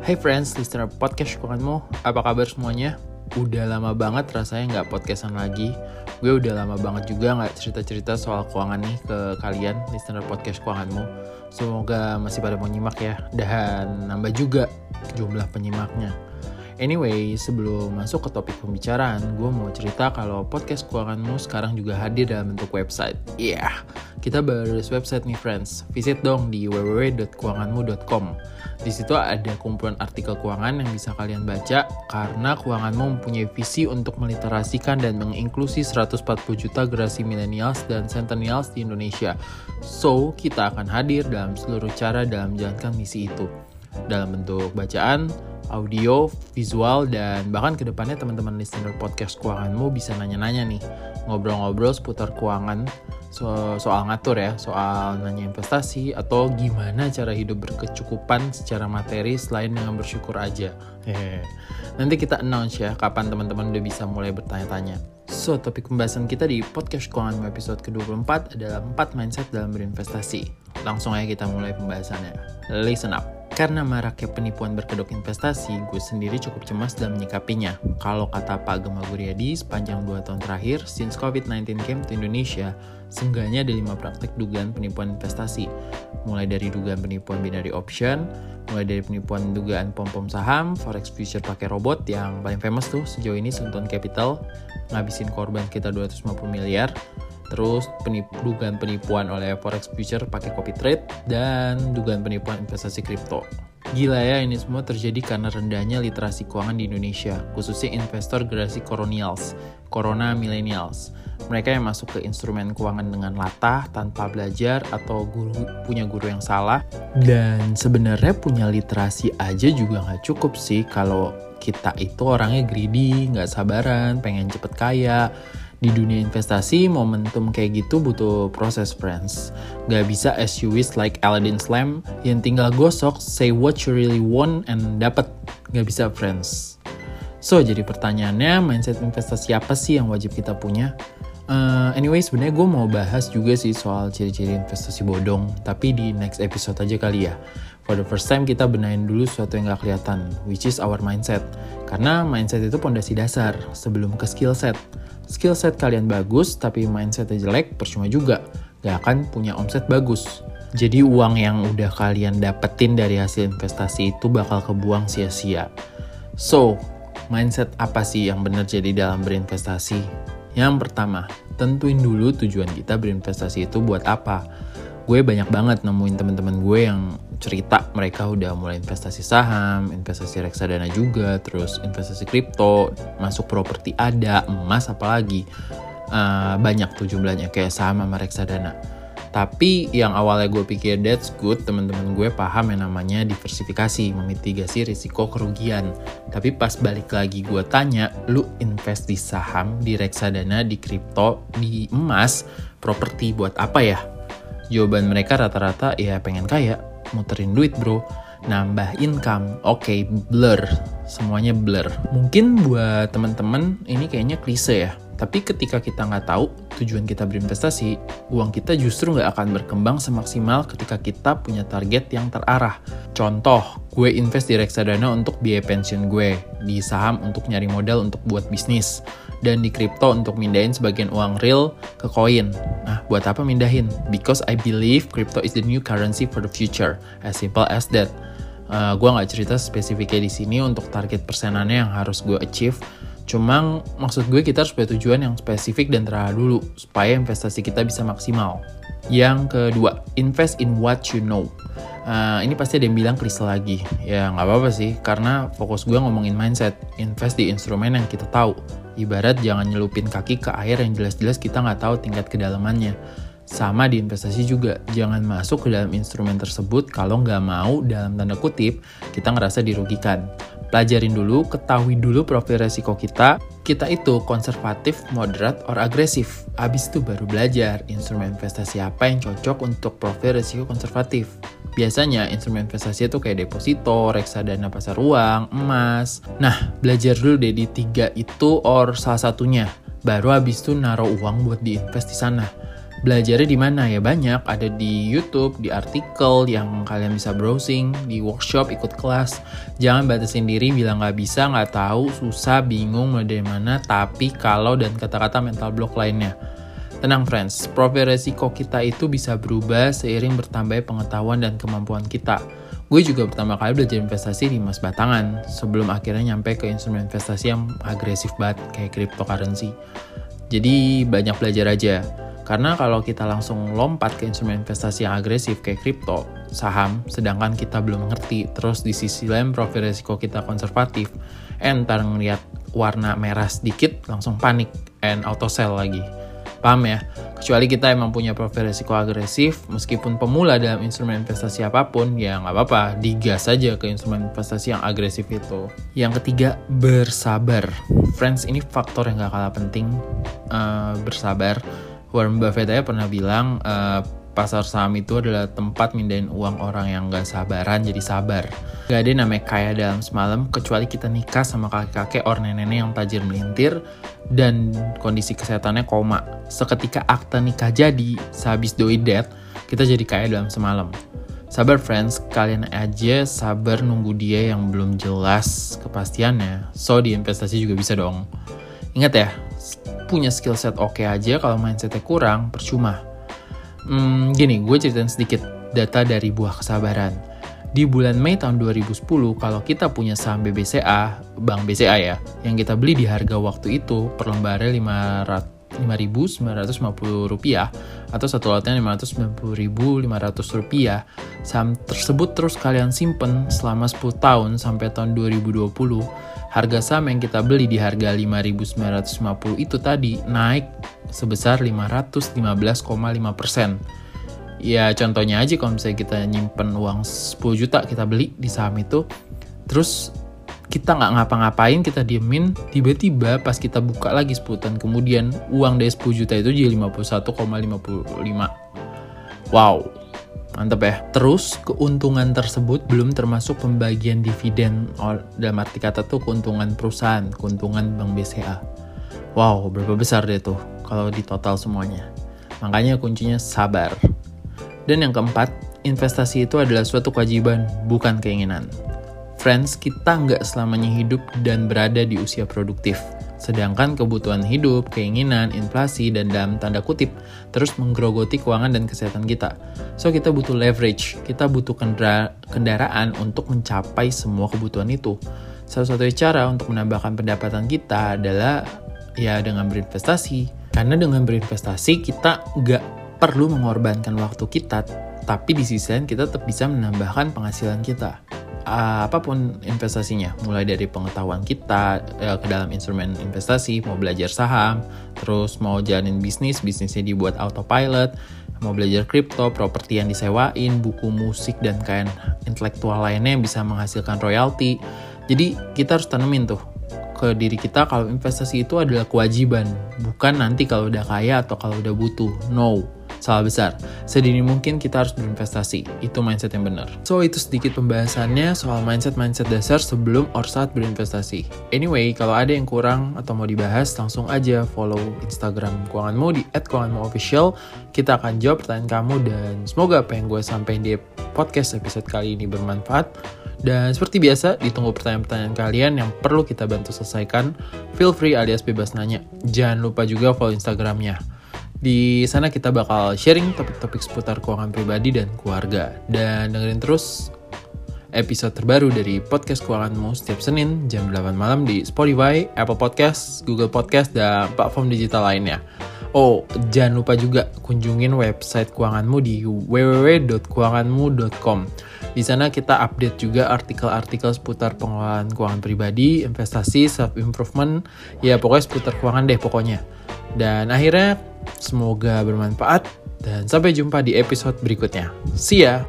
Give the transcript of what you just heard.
Hey friends, listener podcast keuanganmu, apa kabar semuanya? Udah lama banget rasanya nggak podcastan lagi. Gue udah lama banget juga nggak cerita-cerita soal keuangan nih ke kalian, listener podcast keuanganmu. Semoga masih pada mau nyimak ya, dan nambah juga jumlah penyimaknya. Anyway, sebelum masuk ke topik pembicaraan, gue mau cerita kalau podcast keuanganmu sekarang juga hadir dalam bentuk website. Iya, yeah, kita baru website nih friends. Visit dong di www.keuanganmu.com. Di situ ada kumpulan artikel keuangan yang bisa kalian baca karena keuanganmu mempunyai visi untuk meliterasikan dan menginklusi 140 juta generasi millennials dan centennials di Indonesia. So, kita akan hadir dalam seluruh cara dalam menjalankan misi itu. Dalam bentuk bacaan, audio, visual, dan bahkan ke depannya teman-teman listener podcast keuanganmu bisa nanya-nanya nih, ngobrol-ngobrol seputar keuangan, so soal ngatur ya, soal nanya investasi, atau gimana cara hidup berkecukupan secara materi selain dengan bersyukur aja. Nanti kita announce ya kapan teman-teman udah bisa mulai bertanya-tanya. So, topik pembahasan kita di podcast keuangan episode ke-24 adalah 4 mindset dalam berinvestasi. Langsung aja kita mulai pembahasannya. Listen up. Karena maraknya penipuan berkedok investasi, gue sendiri cukup cemas dalam menyikapinya. Kalau kata Pak Gemma Guryadi, sepanjang 2 tahun terakhir, since COVID-19 came to Indonesia, seenggaknya ada 5 praktek dugaan penipuan investasi. Mulai dari dugaan penipuan binary option, mulai dari penipuan dugaan pom-pom saham, forex future pakai robot yang paling famous tuh sejauh ini Sunton Capital, ngabisin korban kita 250 miliar, terus penip, dugaan penipuan oleh forex future pakai copy trade dan dugaan penipuan investasi kripto. Gila ya ini semua terjadi karena rendahnya literasi keuangan di Indonesia, khususnya investor generasi colonials, corona millennials. Mereka yang masuk ke instrumen keuangan dengan latah, tanpa belajar, atau guru punya guru yang salah. Dan sebenarnya punya literasi aja juga nggak cukup sih kalau kita itu orangnya greedy, nggak sabaran, pengen cepet kaya, di dunia investasi momentum kayak gitu butuh proses friends. Gak bisa as you wish like Aladdin Slam yang tinggal gosok say what you really want and dapat gak bisa friends. So jadi pertanyaannya mindset investasi apa sih yang wajib kita punya? Uh, anyway, sebenarnya gue mau bahas juga sih soal ciri-ciri investasi bodong, tapi di next episode aja kali ya. For the first time kita benahin dulu sesuatu yang gak kelihatan, which is our mindset. Karena mindset itu pondasi dasar sebelum ke skill set. Skill set kalian bagus tapi mindsetnya jelek percuma juga. Gak akan punya omset bagus. Jadi uang yang udah kalian dapetin dari hasil investasi itu bakal kebuang sia-sia. So mindset apa sih yang benar jadi dalam berinvestasi? Yang pertama tentuin dulu tujuan kita berinvestasi itu buat apa. Gue banyak banget nemuin teman-teman gue yang cerita mereka udah mulai investasi saham, investasi reksadana juga, terus investasi kripto, masuk properti ada, emas apalagi. Uh, banyak tuh jumlahnya kayak saham sama reksadana. Tapi yang awalnya gue pikir that's good, teman-teman gue paham yang namanya diversifikasi, memitigasi risiko kerugian. Tapi pas balik lagi gue tanya, lu invest di saham, di reksadana, di kripto, di emas, properti buat apa ya? Jawaban mereka rata-rata ya pengen kaya, muterin duit bro. Nambah income. Oke okay, blur. Semuanya blur. Mungkin buat teman-teman ini kayaknya klise ya. Tapi ketika kita nggak tahu tujuan kita berinvestasi, uang kita justru nggak akan berkembang semaksimal ketika kita punya target yang terarah. Contoh, gue invest di reksadana untuk biaya pensiun gue, di saham untuk nyari modal untuk buat bisnis, dan di kripto untuk mindahin sebagian uang real ke koin. Nah, buat apa mindahin? Because I believe crypto is the new currency for the future. As simple as that. Uh, gue nggak cerita spesifiknya di sini untuk target persenannya yang harus gue achieve, Cuma maksud gue kita harus punya tujuan yang spesifik dan terarah dulu supaya investasi kita bisa maksimal. Yang kedua, invest in what you know. Uh, ini pasti ada yang bilang kristal lagi. Ya nggak apa-apa sih, karena fokus gue ngomongin mindset. Invest di instrumen yang kita tahu. Ibarat jangan nyelupin kaki ke air yang jelas-jelas kita nggak tahu tingkat kedalamannya. Sama di investasi juga, jangan masuk ke dalam instrumen tersebut kalau nggak mau dalam tanda kutip kita ngerasa dirugikan pelajarin dulu, ketahui dulu profil resiko kita. Kita itu konservatif, moderat, or agresif. Abis itu baru belajar instrumen investasi apa yang cocok untuk profil resiko konservatif. Biasanya instrumen investasi itu kayak deposito, reksadana pasar uang, emas. Nah, belajar dulu deh di tiga itu or salah satunya. Baru abis itu naruh uang buat diinvest di sana. Belajarnya di mana ya banyak, ada di YouTube, di artikel yang kalian bisa browsing, di workshop, ikut kelas. Jangan batasin diri bilang nggak bisa, nggak tahu, susah, bingung mulai dari mana, tapi kalau dan kata-kata mental block lainnya. Tenang friends, profil resiko kita itu bisa berubah seiring bertambahnya pengetahuan dan kemampuan kita. Gue juga pertama kali belajar investasi di emas batangan, sebelum akhirnya nyampe ke instrumen investasi yang agresif banget, kayak cryptocurrency. Jadi banyak belajar aja. Karena kalau kita langsung lompat ke instrumen investasi yang agresif kayak kripto, saham, sedangkan kita belum ngerti, terus di sisi lain profil risiko kita konservatif, entar ngeliat warna merah sedikit langsung panik and auto sell lagi. Paham ya? Kecuali kita emang punya profil risiko agresif, meskipun pemula dalam instrumen investasi apa pun, ya nggak apa-apa, digas saja ke instrumen investasi yang agresif itu. Yang ketiga, bersabar. Friends, ini faktor yang gak kalah penting, uh, bersabar Warren Buffett aja pernah bilang uh, pasar saham itu adalah tempat mindahin uang orang yang gak sabaran jadi sabar. Gak ada namanya kaya dalam semalam kecuali kita nikah sama kakek-kakek or nenek-nenek yang tajir melintir dan kondisi kesehatannya koma. Seketika akta nikah jadi, sehabis doi dead, kita jadi kaya dalam semalam. Sabar friends, kalian aja sabar nunggu dia yang belum jelas kepastiannya. So di investasi juga bisa dong. Ingat ya, punya skill set oke okay aja kalau mindsetnya kurang percuma. Hmm, gini, gue ceritain sedikit data dari buah kesabaran. Di bulan Mei tahun 2010, kalau kita punya saham BBCA, Bank BCA ya, yang kita beli di harga waktu itu per lembarnya 500 5.950 rupiah atau satu lotnya 590.500 rupiah saham tersebut terus kalian simpen selama 10 tahun sampai tahun 2020 harga saham yang kita beli di harga 5.950 itu tadi naik sebesar 515,5 persen. Ya contohnya aja kalau misalnya kita nyimpen uang 10 juta kita beli di saham itu, terus kita nggak ngapa-ngapain, kita diemin, tiba-tiba pas kita buka lagi 10 tahun kemudian, uang dari 10 juta itu jadi 51,55. Wow, Mantap ya. Terus keuntungan tersebut belum termasuk pembagian dividen dalam arti kata tuh keuntungan perusahaan, keuntungan Bank BCA. Wow, berapa besar deh tuh kalau di total semuanya. Makanya kuncinya sabar. Dan yang keempat, investasi itu adalah suatu kewajiban, bukan keinginan. Friends, kita nggak selamanya hidup dan berada di usia produktif Sedangkan kebutuhan hidup, keinginan, inflasi, dan dalam tanda kutip terus menggerogoti keuangan dan kesehatan kita. So kita butuh leverage, kita butuh kendaraan untuk mencapai semua kebutuhan itu. Salah-satunya cara untuk menambahkan pendapatan kita adalah ya dengan berinvestasi. Karena dengan berinvestasi kita nggak perlu mengorbankan waktu kita, tapi di sisi lain kita tetap bisa menambahkan penghasilan kita uh, apa pun investasinya, mulai dari pengetahuan kita uh, ke dalam instrumen investasi, mau belajar saham, terus mau jalanin bisnis, bisnisnya dibuat autopilot, mau belajar kripto, properti yang disewain, buku musik dan kain intelektual lainnya yang bisa menghasilkan royalti. Jadi kita harus tanemin tuh ke diri kita kalau investasi itu adalah kewajiban, bukan nanti kalau udah kaya atau kalau udah butuh. No salah besar. Sedini mungkin kita harus berinvestasi. Itu mindset yang benar. So, itu sedikit pembahasannya soal mindset-mindset dasar sebelum or saat berinvestasi. Anyway, kalau ada yang kurang atau mau dibahas, langsung aja follow Instagram keuanganmu di @keuanganmuofficial. Kita akan jawab pertanyaan kamu dan semoga apa yang gue sampaikan di podcast episode kali ini bermanfaat. Dan seperti biasa, ditunggu pertanyaan-pertanyaan kalian yang perlu kita bantu selesaikan. Feel free alias bebas nanya. Jangan lupa juga follow Instagramnya. Di sana kita bakal sharing topik-topik seputar keuangan pribadi dan keluarga. Dan dengerin terus episode terbaru dari podcast keuanganmu setiap Senin jam 8 malam di Spotify, Apple Podcast, Google Podcast, dan platform digital lainnya. Oh, jangan lupa juga kunjungin website keuanganmu di www.keuanganmu.com. Di sana kita update juga artikel-artikel seputar pengelolaan keuangan pribadi, investasi, self improvement, ya pokoknya seputar keuangan deh pokoknya. Dan akhirnya semoga bermanfaat dan sampai jumpa di episode berikutnya. See ya!